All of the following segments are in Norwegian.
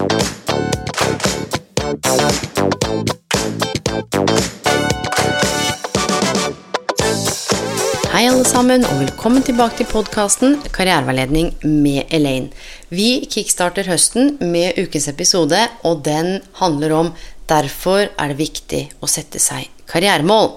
Hei, alle sammen, og velkommen tilbake til podkasten Karriereveiledning med Elaine. Vi kickstarter høsten med ukens episode, og den handler om Derfor er det viktig å sette seg karrieremål.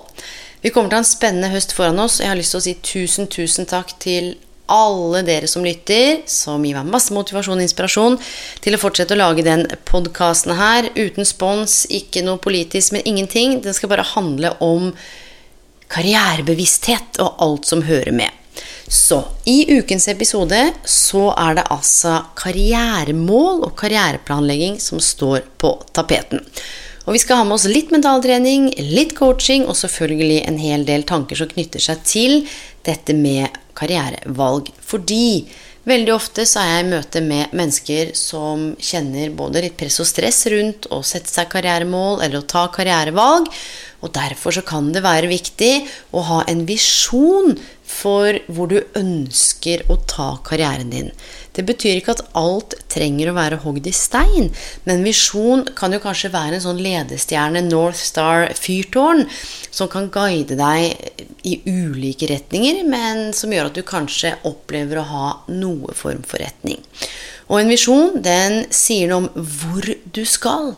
Vi kommer til å ha en spennende høst foran oss, og jeg har lyst til å si tusen, tusen takk til alle dere som lytter, som gir meg masse motivasjon og inspirasjon til å fortsette å lage den podkasten her. Uten spons, ikke noe politisk, men ingenting. Den skal bare handle om karrierebevissthet og alt som hører med. Så i ukens episode så er det altså karrieremål og karriereplanlegging som står på tapeten. Og vi skal ha med oss litt mentaltrening, litt coaching og selvfølgelig en hel del tanker som knytter seg til dette med karrierevalg. Fordi veldig ofte så er jeg i møte med mennesker som kjenner både litt press og stress rundt å sette seg karrieremål eller å ta karrierevalg. Og derfor så kan det være viktig å ha en visjon for hvor du ønsker å ta karrieren din. Det betyr ikke at alt trenger å være hogd i stein, men visjon kan jo kanskje være en sånn ledestjerne, North Star fyrtårn, som kan guide deg i ulike retninger, men som gjør at du kanskje opplever å ha noe form for retning. Og en visjon, den sier noe om hvor du skal,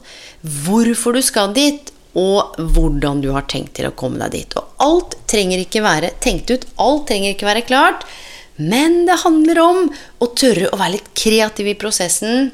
hvorfor du skal dit, og hvordan du har tenkt til å komme deg dit. Og alt trenger ikke være tenkt ut, alt trenger ikke være klart, men det handler om å tørre å være litt kreativ i prosessen,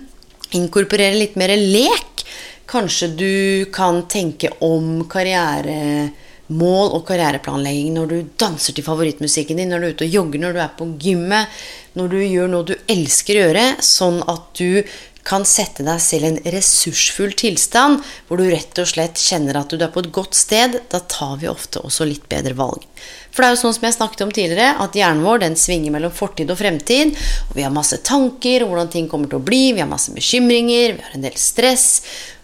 inkorporere litt mer lek. Kanskje du kan tenke om karrieremål og karriereplanlegging når du danser til favorittmusikken din, når du er ute og jogger, når du er på gymmet, når du gjør noe du elsker å gjøre, sånn at du kan sette deg selv i en ressursfull tilstand, hvor du rett og slett kjenner at du er på et godt sted, da tar vi ofte også litt bedre valg. For det er jo sånn som jeg snakket om tidligere, at hjernen vår den svinger mellom fortid og fremtid. Og vi har masse tanker om hvordan ting kommer til å bli, vi har masse bekymringer, vi har en del stress.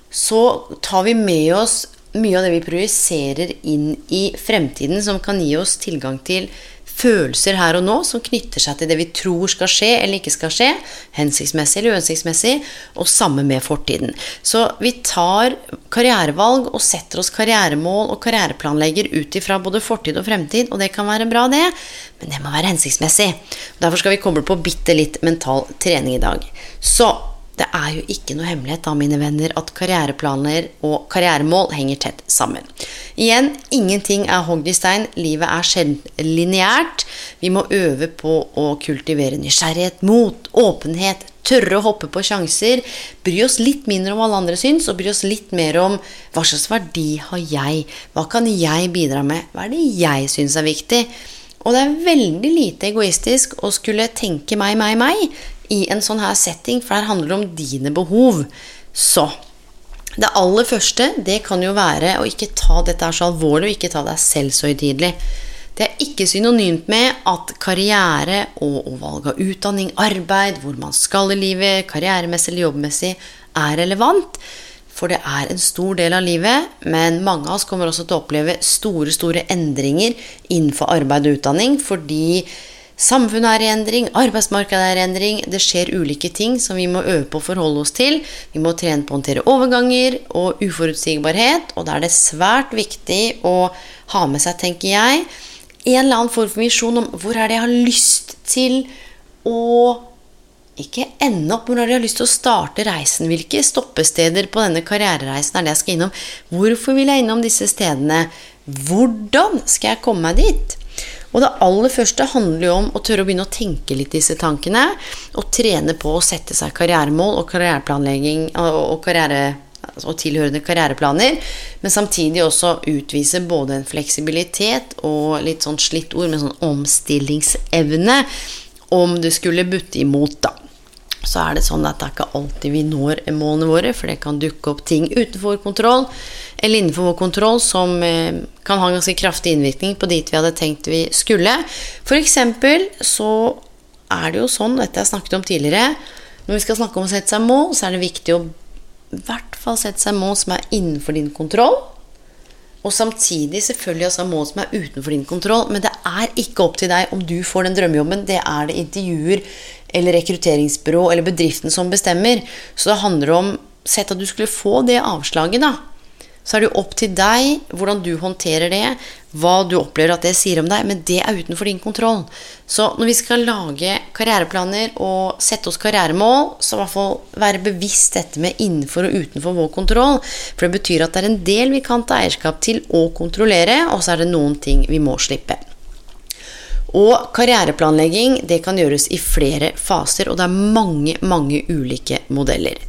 Så tar vi med oss mye av det vi projiserer inn i fremtiden, som kan gi oss tilgang til følelser her og nå som knytter seg til det vi tror skal skje eller ikke skal skje, hensiktsmessig eller uhensiktsmessig, og samme med fortiden. Så vi tar karrierevalg og setter oss karrieremål og karriereplanlegger ut ifra både fortid og fremtid, og det kan være bra, det, men det må være hensiktsmessig. Derfor skal vi koble på bitte litt mental trening i dag. Så det er jo ikke noe hemmelighet da, mine venner, at karriereplaner og karrieremål henger tett sammen. Igjen, ingenting er hogd i stein. Livet er sjelden lineært. Vi må øve på å kultivere nysgjerrighet, mot, åpenhet, tørre å hoppe på sjanser. Bry oss litt mindre om hva alle andre syns, og bry oss litt mer om hva slags verdi har jeg? Hva kan jeg bidra med? Hva er det jeg syns er viktig? Og det er veldig lite egoistisk å skulle tenke meg, meg, meg i en sånn her setting, for her handler det om dine behov. Så det aller første det kan jo være å ikke ta dette her så alvorlig, og ikke ta deg selv så høytidelig. Det er ikke synonymt med at karriere og, og valg av utdanning, arbeid, hvor man skal i livet, karrieremessig eller jobbmessig, er relevant. For det er en stor del av livet, men mange av oss kommer også til å oppleve store, store endringer innenfor arbeid og utdanning fordi Samfunnet er i endring, arbeidsmarkedet er i endring. Det skjer ulike ting som vi må øve på å forholde oss til. Vi må trene på å håndtere overganger og uforutsigbarhet. Og da er det svært viktig å ha med seg, tenker jeg, en eller annen form for visjon om hvor er det jeg har lyst til å ikke ende opp, er det jeg har lyst til å starte reisen? Hvilke stoppesteder på denne karrierereisen er det jeg skal innom? Hvorfor vil jeg innom disse stedene? Hvordan skal jeg komme meg dit? Og det aller første handler jo om å tørre å begynne å tenke litt disse tankene. Og trene på å sette seg karrieremål og karriereplanlegging og, karriere, og tilhørende karriereplaner. Men samtidig også utvise både en fleksibilitet og litt sånn slitt ord, med sånn omstillingsevne. om det skulle butte imot, da, så er det sånn at det er ikke alltid vi når målene våre, for det kan dukke opp ting utenfor kontroll eller innenfor vår kontroll som eh, kan ha en ganske kraftig innvirkning på dit vi hadde tenkt vi skulle. Eksempel så er det jo sånn, dette jeg snakket om tidligere, når vi skal snakke om å sette seg mål, så er det viktig å i hvert fall sette seg mål som er innenfor din kontroll. Og samtidig selvfølgelig også mål som er utenfor din kontroll. Men det er ikke opp til deg om du får den drømmejobben. Det er det intervjuer eller rekrutteringsbyrå eller bedriften som bestemmer. Så det handler om Sett at du skulle få det avslaget, da så er det jo opp til deg hvordan du håndterer det, hva du opplever at det sier om deg, men det er utenfor din kontroll. Så når vi skal lage karriereplaner og sette oss karrieremål, så i hvert fall være bevisst dette med innenfor og utenfor vår kontroll. For det betyr at det er en del vi kan ta eierskap til å kontrollere, og så er det noen ting vi må slippe. Og karriereplanlegging det kan gjøres i flere faser, og det er mange, mange ulike modeller.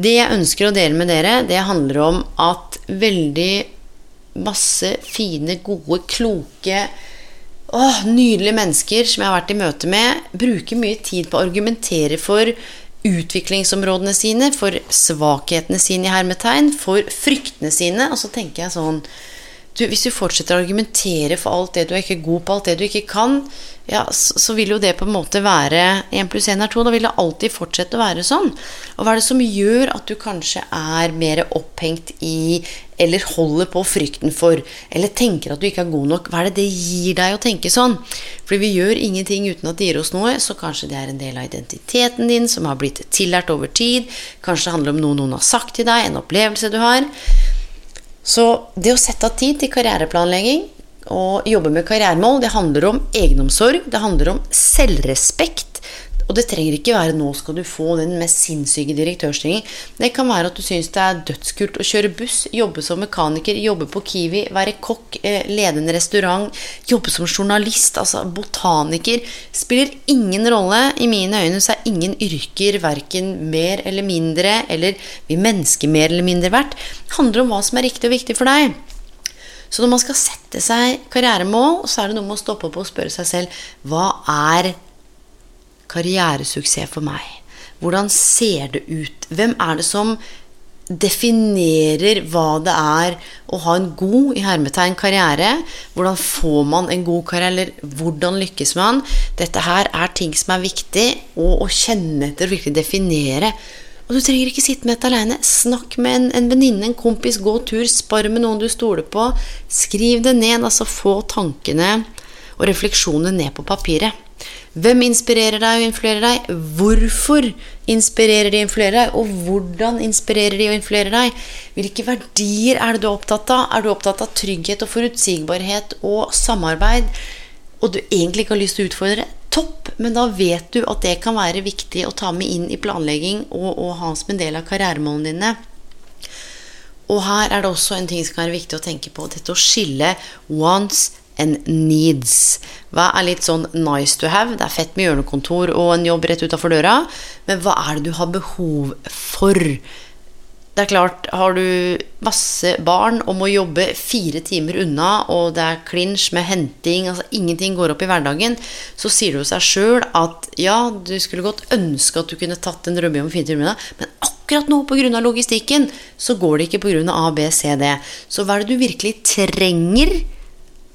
Det jeg ønsker å dele med dere, det handler om at veldig masse fine, gode, kloke åh, nydelige mennesker som jeg har vært i møte med, bruker mye tid på å argumentere for utviklingsområdene sine, for svakhetene sine i hermetegn, for fryktene sine. Og så tenker jeg sånn du, Hvis du fortsetter å argumentere for alt det du er ikke god på, alt det du ikke kan, ja, så, så, vil jo det på en måte være 1 pluss 1 er 2. Da vil det alltid fortsette å være sånn. Og hva er det som gjør at du kanskje er mer opphengt i eller holder på frykten for, eller tenker at du ikke er god nok? Hva er det det gir deg å tenke sånn? Fordi vi gjør ingenting uten at det gir oss noe, så kanskje det er en del av identiteten din som har blitt tillært over tid. Kanskje det handler om noe noen har sagt til deg, en opplevelse du har. Så det å sette av tid til karriereplanlegging å jobbe med karrieremål, det handler om egenomsorg, det handler om selvrespekt. Og det trenger ikke være 'nå skal du få den mest sinnssyke direktørstillingen'. Det kan være at du syns det er dødskult å kjøre buss, jobbe som mekaniker, jobbe på Kiwi, være kokk, eh, lede en restaurant, jobbe som journalist, altså botaniker. Spiller ingen rolle. I mine øyne så er ingen yrker verken mer eller mindre, eller vi mennesker mer eller mindre verdt. Det handler om hva som er riktig og viktig for deg. Så når man skal sette seg karrieremål, så er det noe med å stoppe opp og spørre seg selv hva er karrieresuksess for meg? Hvordan ser det ut? Hvem er det som definerer hva det er å ha en god i hermetegn karriere? Hvordan får man en god karriere, eller hvordan lykkes man? Dette her er ting som er viktig å, å kjenne etter og virkelig definere. Og du trenger ikke sitte med dette aleine. Snakk med en, en venninne, en kompis, gå tur, spar med noen du stoler på. Skriv det ned, altså få tankene og refleksjonene ned på papiret. Hvem inspirerer deg og influerer deg? Hvorfor inspirerer de og influerer deg? Og hvordan inspirerer de og influerer deg? Hvilke verdier er det du er opptatt av? Er du opptatt av trygghet og forutsigbarhet og samarbeid, og du egentlig ikke har lyst til å utfordre? Topp, men da vet du at det kan være viktig å ta med inn i planlegging og, og ha som en del av karrieremålene dine. Og her er det også en ting som kan være viktig å tenke på. Dette å skille wants and needs. Hva er litt sånn nice to have? Det er fett med hjørnekontor og en jobb rett utafor døra. Men hva er det du har behov for? Det er klart, har du masse barn og må jobbe fire timer unna, og det er klinsj med henting, altså ingenting går opp i hverdagen, så sier det jo seg sjøl at ja, du skulle godt ønske at du kunne tatt en drømmejobben fire timer unna, men akkurat nå pga. logistikken så går det ikke pga. A, B, C, D. Så hva er det du virkelig trenger?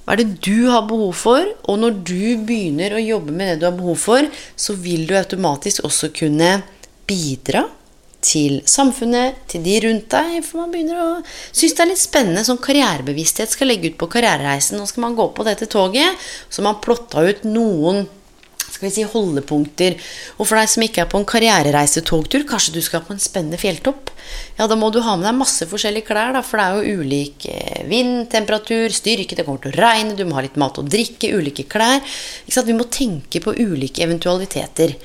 Hva er det du har behov for? Og når du begynner å jobbe med det du har behov for, så vil du automatisk også kunne bidra til samfunnet, til de rundt deg. For man begynner å synes det er litt spennende. Sånn karrierebevissthet skal legge ut på karrierereisen. Nå skal man gå på dette toget. Så man plotta ut noen skal vi si, holdepunkter. Og for deg som ikke er på en karrierereisetogtur, kanskje du skal på en spennende fjelltopp. Ja, da må du ha med deg masse forskjellige klær, da, for det er jo ulik eh, vind, temperatur, styrke, det kommer til å regne, du må ha litt mat og drikke, ulike klær. Vi må tenke på ulike eventualiteter.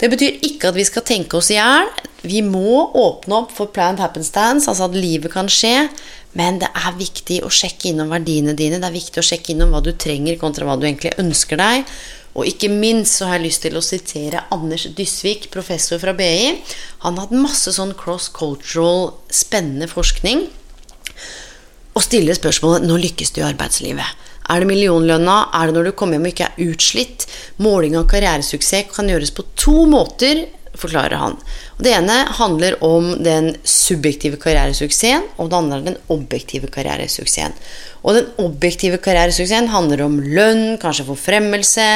Det betyr ikke at vi skal tenke oss i hjel. Vi må åpne opp for planned happenstance, altså at livet kan skje. Men det er viktig å sjekke innom verdiene dine. Det er viktig å sjekke innom hva du trenger, kontra hva du egentlig ønsker deg. Og ikke minst så har jeg lyst til å sitere Anders Dysvik, professor fra BI. Han har hatt masse sånn cross-cultural, spennende forskning. Og stiller spørsmålet Nå lykkes du i arbeidslivet. Er det millionlønna? Er det når du kommer hjem og ikke er utslitt? Måling av karrieresuksess kan gjøres på to måter, forklarer han. Det ene handler om den subjektive karrieresuksessen, og det andre er den objektive karrieresuksessen. Og den objektive karrieresuksessen handler om lønn, kanskje forfremmelse,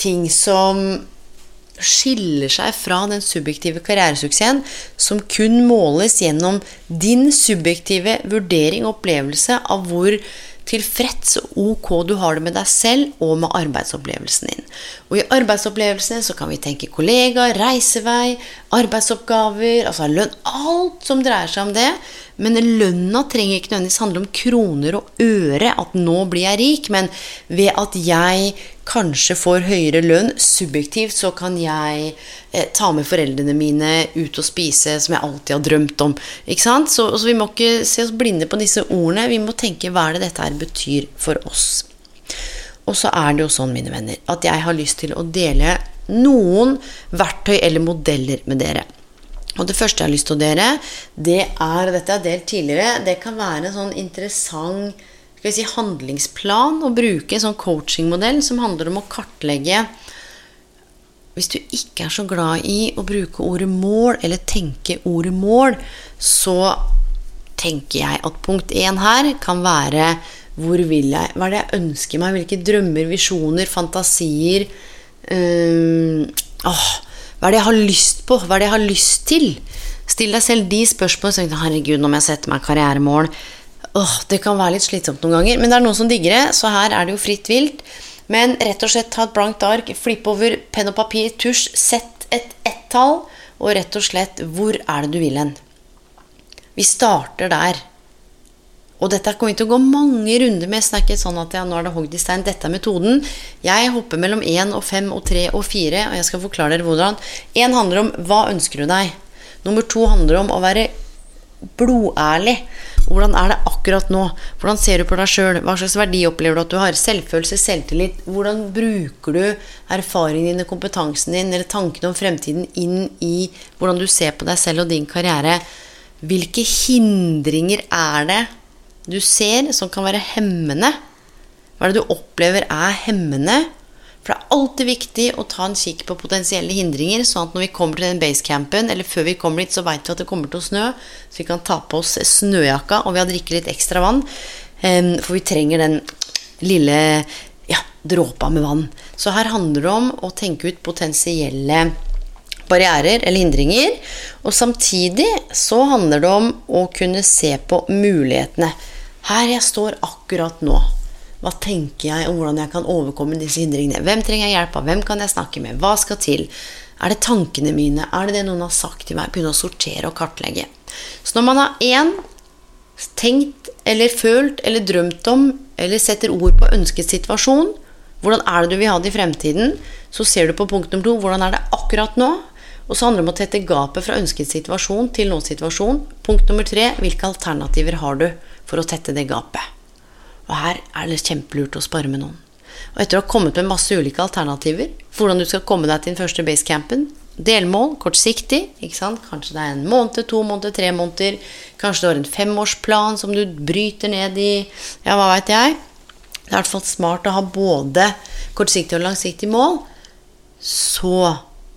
ting som skiller seg fra den subjektive karrieresuksessen, som kun måles gjennom din subjektive vurdering og opplevelse av hvor tilfreds og ok du har det med deg selv og med arbeidsopplevelsen din. Og i arbeidsopplevelsen så kan vi tenke kollegaer, reisevei, arbeidsoppgaver, altså lønn Alt som dreier seg om det. Men lønna trenger ikke nødvendigvis handle om kroner og øre, at nå blir jeg rik, men ved at jeg kanskje får høyere lønn subjektivt, så kan jeg eh, ta med foreldrene mine ut og spise, som jeg alltid har drømt om. Ikke sant? Så, så vi må ikke se oss blinde på disse ordene, vi må tenke hva er det dette her betyr for oss. Og så er det jo sånn, mine venner, at jeg har lyst til å dele noen verktøy eller modeller med dere. Og det første jeg har lyst til å dele, det er Dette jeg har delt tidligere. Det kan være en sånn interessant skal vi si, handlingsplan å bruke en sånn coachingmodell som handler om å kartlegge Hvis du ikke er så glad i å bruke ordet mål, eller tenke ordet mål, så tenker jeg at punkt én her kan være hvor vil jeg, Hva er det jeg ønsker meg? Hvilke drømmer, visjoner, fantasier øh, åh, hva er det jeg har lyst på? Hva er det jeg har lyst til? Still deg selv de spørsmålene. Så, Herregud, nå må jeg sette meg karrieremål. Åh, det kan være litt slitsomt noen ganger, men det er noen som digger det, så her er det jo fritt vilt. Men rett og slett ta et blankt ark, flipp over penn og papir, tusj, sett et ett-tall, og rett og slett hvor er det du vil hen? Vi starter der. Og dette kommer til å gå mange runder med. Så det er ikke sånn at ja, nå er det hogd i stein. Dette er metoden. Jeg hopper mellom 1 og 5 og 3 og 4, og jeg skal forklare dere hvordan. Én handler om hva ønsker du deg. Nummer to handler om å være blodærlig. Hvordan er det akkurat nå? Hvordan ser du på deg sjøl? Hva slags verdi opplever du at du har? Selvfølelse, selvtillit. Hvordan bruker du erfaringen din, kompetansen din eller tankene om fremtiden inn i hvordan du ser på deg selv og din karriere? Hvilke hindringer er det du ser som kan være hemmende? Hva er det du opplever er hemmende? For det er alltid viktig å ta en kikk på potensielle hindringer, sånn at når vi kommer til den basecampen, eller før vi kommer dit, så veit vi at det kommer til å snø, så vi kan ta på oss snøjakka, og vi har drikket litt ekstra vann. For vi trenger den lille ja, dråpa med vann. Så her handler det om å tenke ut potensielle barrierer eller hindringer. Og samtidig så handler det om å kunne se på mulighetene. Her jeg står akkurat nå. Hva tenker jeg om hvordan jeg kan overkomme disse hindringene? Hvem trenger jeg hjelp av? Hvem kan jeg snakke med? Hva skal til? Er det tankene mine? Er det det noen har sagt til meg? Begynne å sortere og kartlegge. Så når man har én tenkt eller følt eller drømt om eller setter ord på ønsket situasjon, hvordan er det du vil ha det i fremtiden, så ser du på punkt nummer to hvordan er det akkurat nå? Og så handler det om å tette gapet fra ønsket situasjon til nåsituasjon. Punkt nummer tre hvilke alternativer har du for å tette det gapet? Og her er det kjempelurt å spare med noen. Og etter å ha kommet med masse ulike alternativer hvordan du skal komme deg til den første basecampen Delmål, kortsiktig. ikke sant? Kanskje det er en måned, to måneder, tre måneder. Kanskje du har en femårsplan som du bryter ned i Ja, hva veit jeg. Det er i hvert fall smart å ha både kortsiktig og langsiktig mål. Så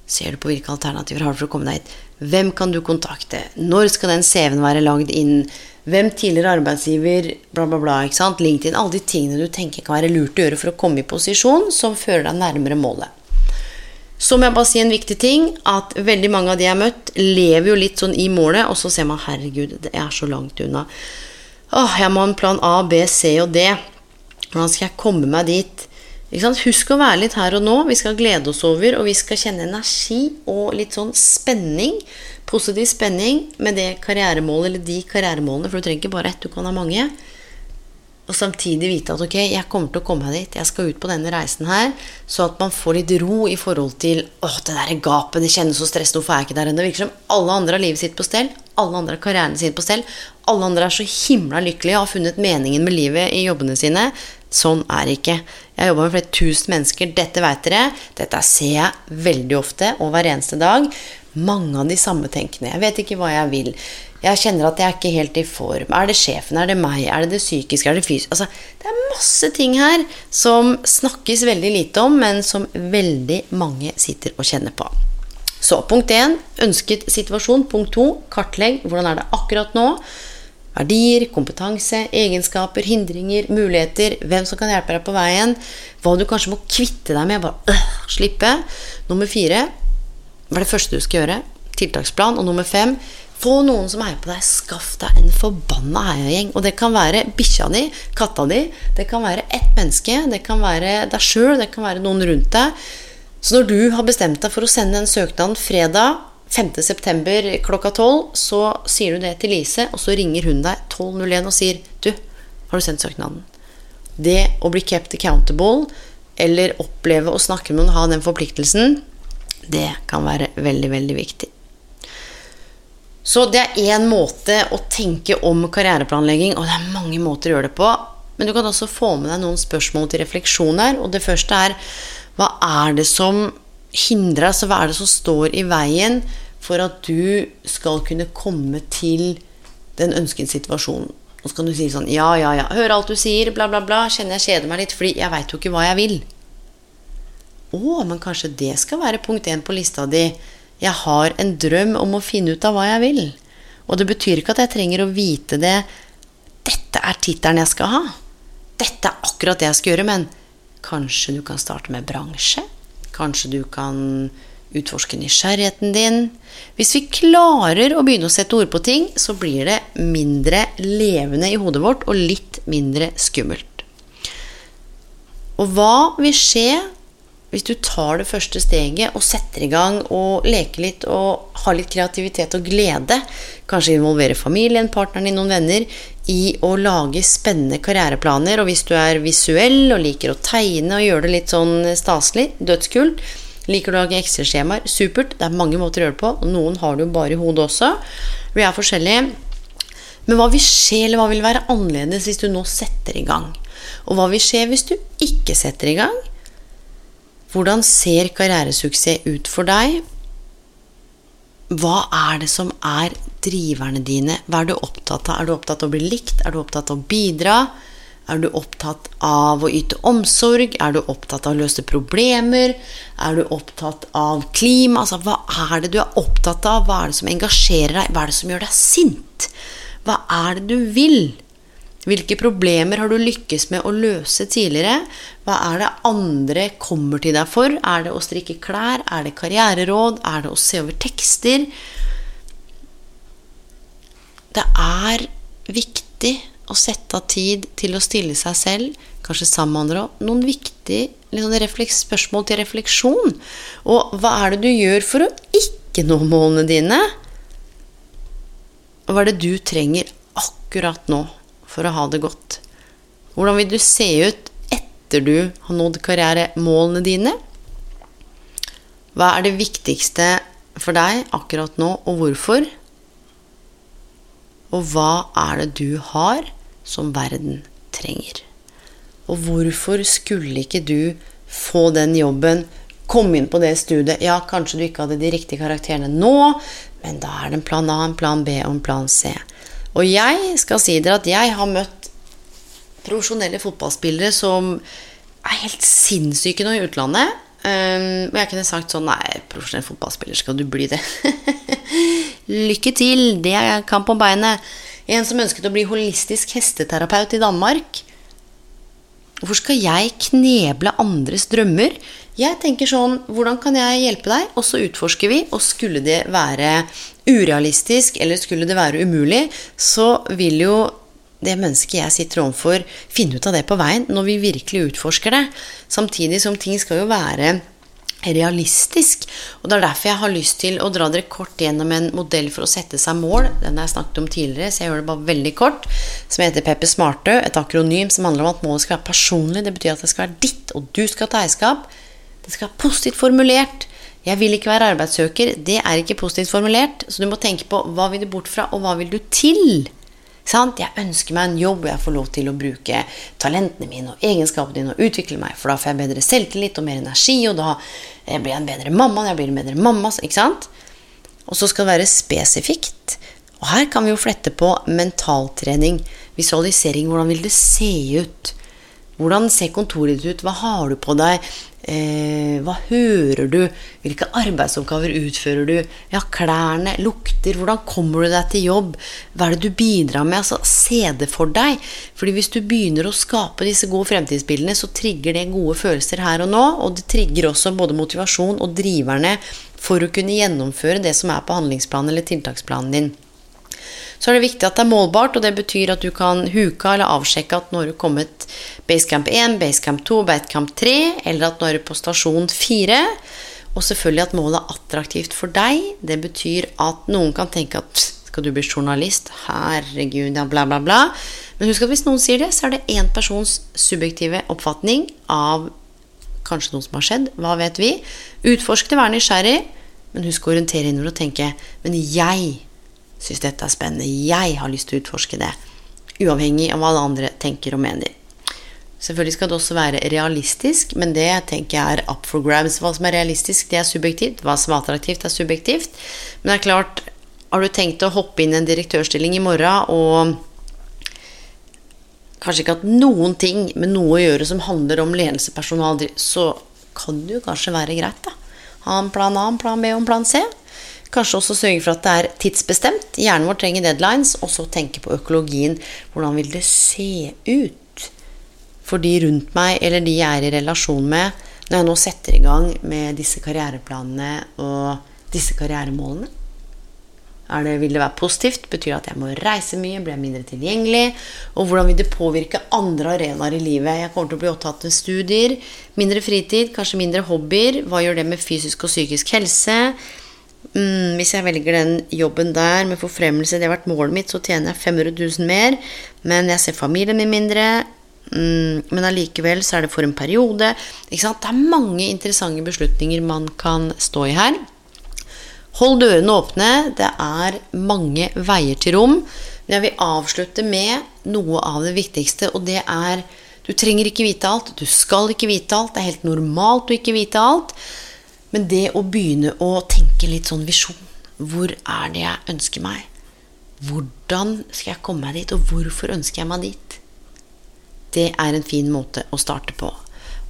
ser du på hvilke alternativer har du for å komme deg hit. Hvem kan du kontakte? Når skal den CV-en være lagd inn? Hvem tidligere arbeidsgiver? Bla, bla, bla. ikke sant? LinkedIn. Alle de tingene du tenker kan være lurt å gjøre for å komme i posisjon som fører deg nærmere målet. Så må jeg bare si en viktig ting, at veldig mange av de jeg har møtt, lever jo litt sånn i målet, og så ser man herregud, det er så langt unna. Åh, jeg må ha en plan A, B, C og D. Hvordan skal jeg komme meg dit? Husk å være litt her og nå. Vi skal glede oss over, og vi skal kjenne energi og litt sånn spenning. Positiv spenning med det karrieremålet eller de karrieremålene, for du trenger ikke bare ett, du kan ha mange. Og samtidig vite at ok, jeg kommer til å komme meg dit, jeg skal ut på denne reisen her. Så at man får litt ro i forhold til åh, det der gapet, det kjennes så stress, hvorfor er jeg ikke der ennå? Det virker som alle andre har livet sitt på stell, alle andre har karrieren sin på stell. Alle andre er så himla lykkelige og har funnet meningen med livet i jobbene sine. Sånn er det ikke. Jeg har jobba med flere tusen mennesker. Dette vet dere. Dette ser jeg veldig ofte og hver eneste dag. Mange av de samme tenkende. Jeg vet ikke hva jeg vil. Jeg kjenner at jeg er ikke helt i form. Er det sjefen? Er det meg? Er det det psykiske? Er det fysisk? Altså, det er masse ting her som snakkes veldig lite om, men som veldig mange sitter og kjenner på. Så punkt 1 ønsket situasjon. Punkt 2 kartlegg. Hvordan er det akkurat nå? Verdier, kompetanse, egenskaper, hindringer, muligheter, hvem som kan hjelpe deg på veien, hva du kanskje må kvitte deg med, bare øh, slippe. Nummer fire hva er det første du skal gjøre? Tiltaksplan. Og nummer fem få noen som heier på deg. Skaff deg en forbanna heiagjeng. Og det kan være bikkja di, katta di, det kan være ett menneske, det kan være deg sjøl, det kan være noen rundt deg. Så når du har bestemt deg for å sende en søknad fredag 5.9. klokka 12, så sier du det til Lise, og så ringer hun deg 12.01 og sier Du, har du sendt søknaden? Det å bli kept accountable, eller oppleve å snakke med noen, ha den forpliktelsen, det kan være veldig, veldig viktig. Så det er én måte å tenke om karriereplanlegging, og det er mange måter å gjøre det på. Men du kan også få med deg noen spørsmål til refleksjon her. Og det første er hva er det som hindrer Altså hva er det som står i veien for at du skal kunne komme til den ønskede situasjonen? Og så kan du si sånn Ja, ja, ja. Hører alt du sier, bla, bla, bla. Kjenner jeg kjeder meg litt, fordi jeg veit jo ikke hva jeg vil. Å, men kanskje det skal være punkt én på lista di. Jeg har en drøm om å finne ut av hva jeg vil. Og det betyr ikke at jeg trenger å vite det. Dette er tittelen jeg skal ha. Dette er akkurat det jeg skal gjøre, men kanskje du kan starte med bransje? Kanskje du kan utforske nysgjerrigheten din? Hvis vi klarer å begynne å sette ord på ting, så blir det mindre levende i hodet vårt og litt mindre skummelt. Og hva vil skje hvis du tar det første steget og setter i gang og leker litt og har litt kreativitet og glede, kanskje involvere familien, partneren din, noen venner, i å lage spennende karriereplaner, og hvis du er visuell og liker å tegne og gjøre det litt sånn staselig, dødskult, liker du å lage Excel-skjemaer, supert, det er mange måter å gjøre det på, og noen har du bare i hodet også. Vi er forskjellige. Men hva vil skje, eller hva vil være annerledes hvis du nå setter i gang? Og hva vil skje hvis du ikke setter i gang? Hvordan ser karrieresuksess ut for deg? Hva er det som er driverne dine? Hva er du opptatt av? Er du opptatt av å bli likt? Er du opptatt av å bidra? Er du opptatt av å yte omsorg? Er du opptatt av å løse problemer? Er du opptatt av klima? Altså, hva er det du er opptatt av? Hva er det som engasjerer deg? Hva er det som gjør deg sint? Hva er det du vil? Hvilke problemer har du lykkes med å løse tidligere? Hva er det andre kommer til deg for? Er det å strikke klær? Er det karriereråd? Er det å se over tekster? Det er viktig å sette av tid til å stille seg selv, kanskje sammen med andre òg, noen viktige liksom spørsmål til refleksjon. Og hva er det du gjør for å ikke nå målene dine? Hva er det du trenger akkurat nå? for å ha det godt? Hvordan vil du se ut etter du har nådd karrieremålene dine? Hva er det viktigste for deg akkurat nå, og hvorfor? Og hva er det du har som verden trenger? Og hvorfor skulle ikke du få den jobben, komme inn på det studiet? Ja, kanskje du ikke hadde de riktige karakterene nå, men da er det en plan A, en plan B og en plan C. Og jeg skal si dere at jeg har møtt profesjonelle fotballspillere som er helt sinnssyke nå i utlandet. Um, og jeg kunne sagt sånn Nei, profesjonell fotballspiller, skal du bli det? Lykke til! Det er kamp på beinet. En som ønsket å bli holistisk hesteterapeut i Danmark. Hvorfor skal jeg kneble andres drømmer? Jeg tenker sånn Hvordan kan jeg hjelpe deg? Og så utforsker vi. Og skulle det være urealistisk, eller skulle det være umulig, så vil jo det mennesket jeg sitter overfor, finne ut av det på veien når vi virkelig utforsker det. Samtidig som ting skal jo være realistisk. Og det er derfor jeg har lyst til å dra dere kort gjennom en modell for å sette seg mål. Den har jeg snakket om tidligere, så jeg gjør det bare veldig kort. Som heter Pepper Smartø. Et akronym som handler om at målet skal være personlig. Det betyr at det skal være ditt, og du skal ta eierskap. Det skal være positivt formulert. Jeg vil ikke være arbeidssøker. Det er ikke positivt formulert. Så du må tenke på hva vil du bort fra, og hva vil du til? Sant? Jeg ønsker meg en jobb hvor jeg får lov til å bruke talentene mine og egenskapene dine og utvikle meg, for da får jeg bedre selvtillit og mer energi, og da blir jeg en bedre mamma. Jeg blir en bedre mamma, ikke sant? Og så skal det være spesifikt. Og her kan vi jo flette på mentaltrening, visualisering. Hvordan vil det se ut? Hvordan ser kontoret ditt ut? Hva har du på deg? Eh, hva hører du? Hvilke arbeidsoppgaver utfører du? Ja, klærne, lukter, hvordan kommer du deg til jobb? Hva er det du bidrar med? Altså, se det for deg. Fordi hvis du begynner å skape disse gode fremtidsbildene, så trigger det gode følelser her og nå, og det trigger også både motivasjon og driverne for å kunne gjennomføre det som er på handlingsplanen eller tiltaksplanen din så er det viktig at det er målbart, og det betyr at du kan huke eller avsjekke at nå har du kommet basecamp 1, basecamp 2, basecamp 3, eller at nå er du på stasjon 4. Og selvfølgelig at målet er attraktivt for deg. Det betyr at noen kan tenke at skal du bli journalist? Herregud, ja, bla, bla, bla. Men husk at hvis noen sier det, så er det én persons subjektive oppfatning av kanskje noe som har skjedd. Hva vet vi? Utforsk det, vær nysgjerrig, men husk å orientere innover og tenke Men jeg syns dette er spennende. Jeg har lyst til å utforske det. Uavhengig av hva alle andre tenker og mener. Selvfølgelig skal det også være realistisk, men det tenker jeg er up for grabs. Hva som er realistisk, det er subjektivt. Hva som er attraktivt, er subjektivt. Men det er klart, har du tenkt å hoppe inn i en direktørstilling i morgen og kanskje ikke hatt noen ting med noe å gjøre som handler om ledelse, personal, så kan det jo kanskje være greit, da. Ha en plan A, en plan B og en plan C. Kanskje også sørge for at det er tidsbestemt. Hjernen vår trenger deadlines. Og så tenke på økologien. Hvordan vil det se ut for de rundt meg, eller de jeg er i relasjon med, når jeg nå setter i gang med disse karriereplanene og disse karrieremålene? Det, vil det være positivt? Betyr det at jeg må reise mye? Blir jeg mindre tilgjengelig? Og hvordan vil det påvirke andre arenaer i livet? Jeg kommer til å bli opptatt med studier, mindre fritid, kanskje mindre hobbyer. Hva gjør det med fysisk og psykisk helse? Mm, hvis jeg velger den jobben der med forfremmelse, det har vært målet mitt, så tjener jeg 500 000 mer. Men jeg ser familien min mindre. Mm, men allikevel så er det for en periode. Det er mange interessante beslutninger man kan stå i her. Hold dørene åpne. Det er mange veier til rom. Men jeg vil avslutte med noe av det viktigste, og det er Du trenger ikke vite alt. Du skal ikke vite alt. Det er helt normalt å ikke vite alt. Men det å begynne å tenke litt sånn visjon Hvor er det jeg ønsker meg? Hvordan skal jeg komme meg dit, og hvorfor ønsker jeg meg dit? Det er en fin måte å starte på.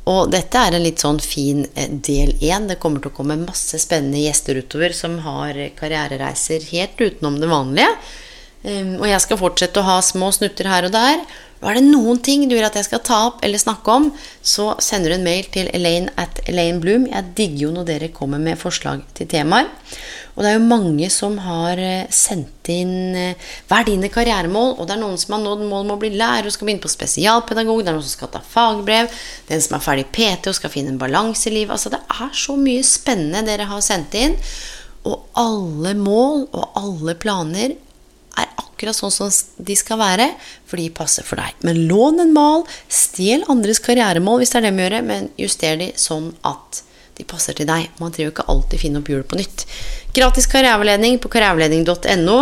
Og dette er en litt sånn fin eh, del én. Det kommer til å komme masse spennende gjester utover som har karrierereiser helt utenom det vanlige. Ehm, og jeg skal fortsette å ha små snutter her og der. Er det noen ting du vil at jeg skal ta opp eller snakke om, så sender du en mail til Elaine at Elaine Bloom. Jeg digger jo når dere kommer med forslag til temaer. Og det er jo mange som har eh, sendt inn hver Hva er dine karrieremål? Og det er noen som har nådd mål med å bli lærer og skal begynne på spesialpedagog. Det er noen som skal ta fagbrev. Den som er ferdig PT og skal finne en balanse i livet. Altså det er så mye spennende dere har sendt inn. Og alle mål og alle planer er akkurat sånn som de skal være, for de passer for deg. Men lån en mal, stjel andres karrieremål hvis det er det vi gjør, men juster de sånn at de passer til deg. Man trenger jo ikke alltid finne opp hjulet på nytt. Gratis karriereveiledning på karriereveiledning.no.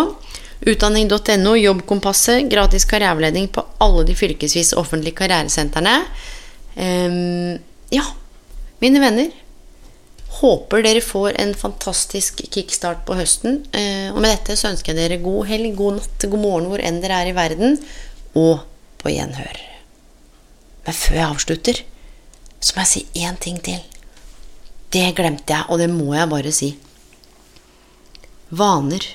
Utdanning.no, Jobbkompasset, gratis karriereveiledning på alle de fylkesvis offentlige karrieresentrene. Um, ja, mine venner. Håper dere får en fantastisk kickstart på høsten. Eh, og med dette så ønsker jeg dere god helg, god natt, god morgen hvor enn dere er i verden. Og på gjenhør. Men før jeg avslutter, så må jeg si én ting til. Det glemte jeg, og det må jeg bare si. Vaner.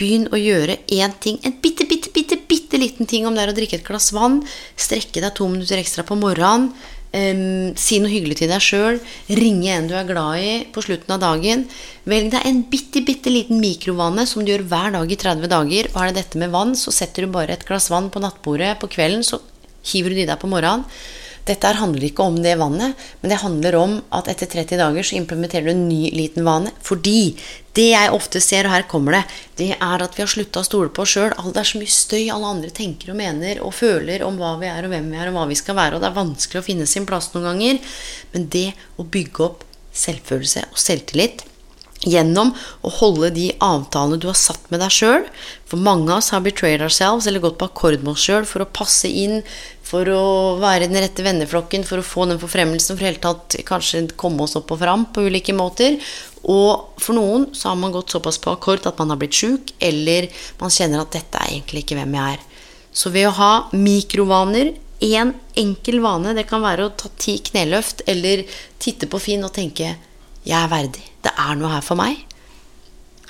Begynn å gjøre én ting. En bitte, bitte, bitte, bitte liten ting om det er å drikke et glass vann. Strekke deg to minutter ekstra på morgenen. Um, si noe hyggelig til deg sjøl. Ringe en du er glad i på slutten av dagen. Velg deg en bitte, bitte liten mikrovane som du gjør hver dag i 30 dager. Og er det dette med vann, så setter du bare et glass vann på nattbordet på kvelden, så hiver du det i deg på morgenen. Dette handler ikke om det vannet, men det handler om at etter 30 dager så implementerer du en ny liten vane. Fordi det jeg ofte ser, og her kommer det, det er at vi har slutta å stole på oss sjøl. Det er så mye støy alle andre tenker og mener og føler om hva vi er og hvem vi er og hva vi skal være, og det er vanskelig å finne sin plass noen ganger. Men det å bygge opp selvfølelse og selvtillit gjennom å holde de avtalene du har satt med deg sjøl. For mange av oss har betrayed ourselves, eller gått på akkord med oss sjøl for å passe inn, for å være den rette venneflokken, for å få den forfremmelsen, for i hele tatt kanskje komme oss opp og fram på ulike måter. Og for noen så har man gått såpass på akkord at man har blitt sjuk, eller man kjenner at dette er egentlig ikke hvem jeg er. Så ved å ha mikrovaner, én en enkel vane, det kan være å ta ti kneløft, eller titte på Finn og tenke 'jeg er verdig', det er noe her for meg.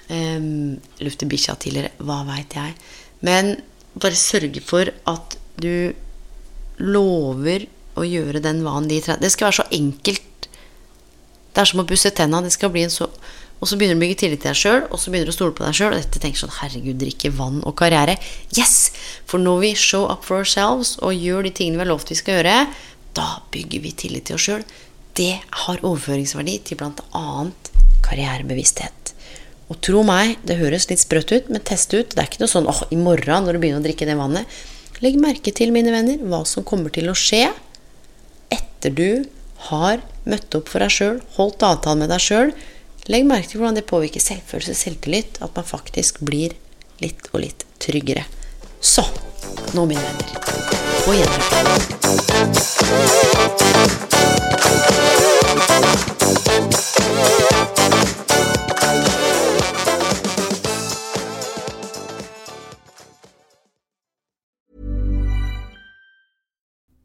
Um, lufte bikkja tidligere, hva veit jeg. Men bare sørge for at du lover å gjøre den vanen de Det skal være så enkelt det er som å pusse tenna. Det skal bli en så og så begynner du å bygge tillit til deg sjøl, og så begynner du å stole på deg sjøl. Og dette tenker sånn Herregud, drikke vann og karriere. Yes! For når vi show up for ourselves og gjør de tingene vi har lovt vi skal gjøre, da bygger vi tillit til oss sjøl. Det har overføringsverdi til bl.a. karrierebevissthet. Og tro meg, det høres litt sprøtt ut, men test ut. Det er ikke noe sånn åh, i morgen når du begynner å drikke det vannet. Legg merke til, mine venner, hva som kommer til å skje etter du har møtt opp for deg sjøl, holdt avtalen med deg sjøl, legg merke til hvordan det påvirker selvfølelse, selvtillit, at man faktisk blir litt og litt tryggere. Så nå, mine venner, på gjenhør.